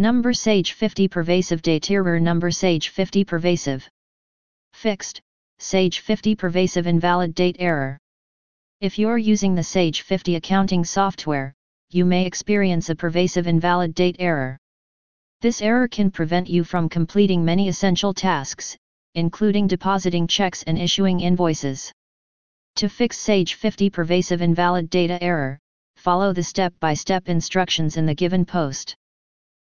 Number Sage 50 Pervasive Date Error Number Sage 50 Pervasive Fixed, Sage 50 Pervasive Invalid Date Error If you're using the Sage 50 accounting software, you may experience a pervasive invalid date error. This error can prevent you from completing many essential tasks, including depositing checks and issuing invoices. To fix Sage 50 pervasive invalid data error, follow the step-by-step -step instructions in the given post.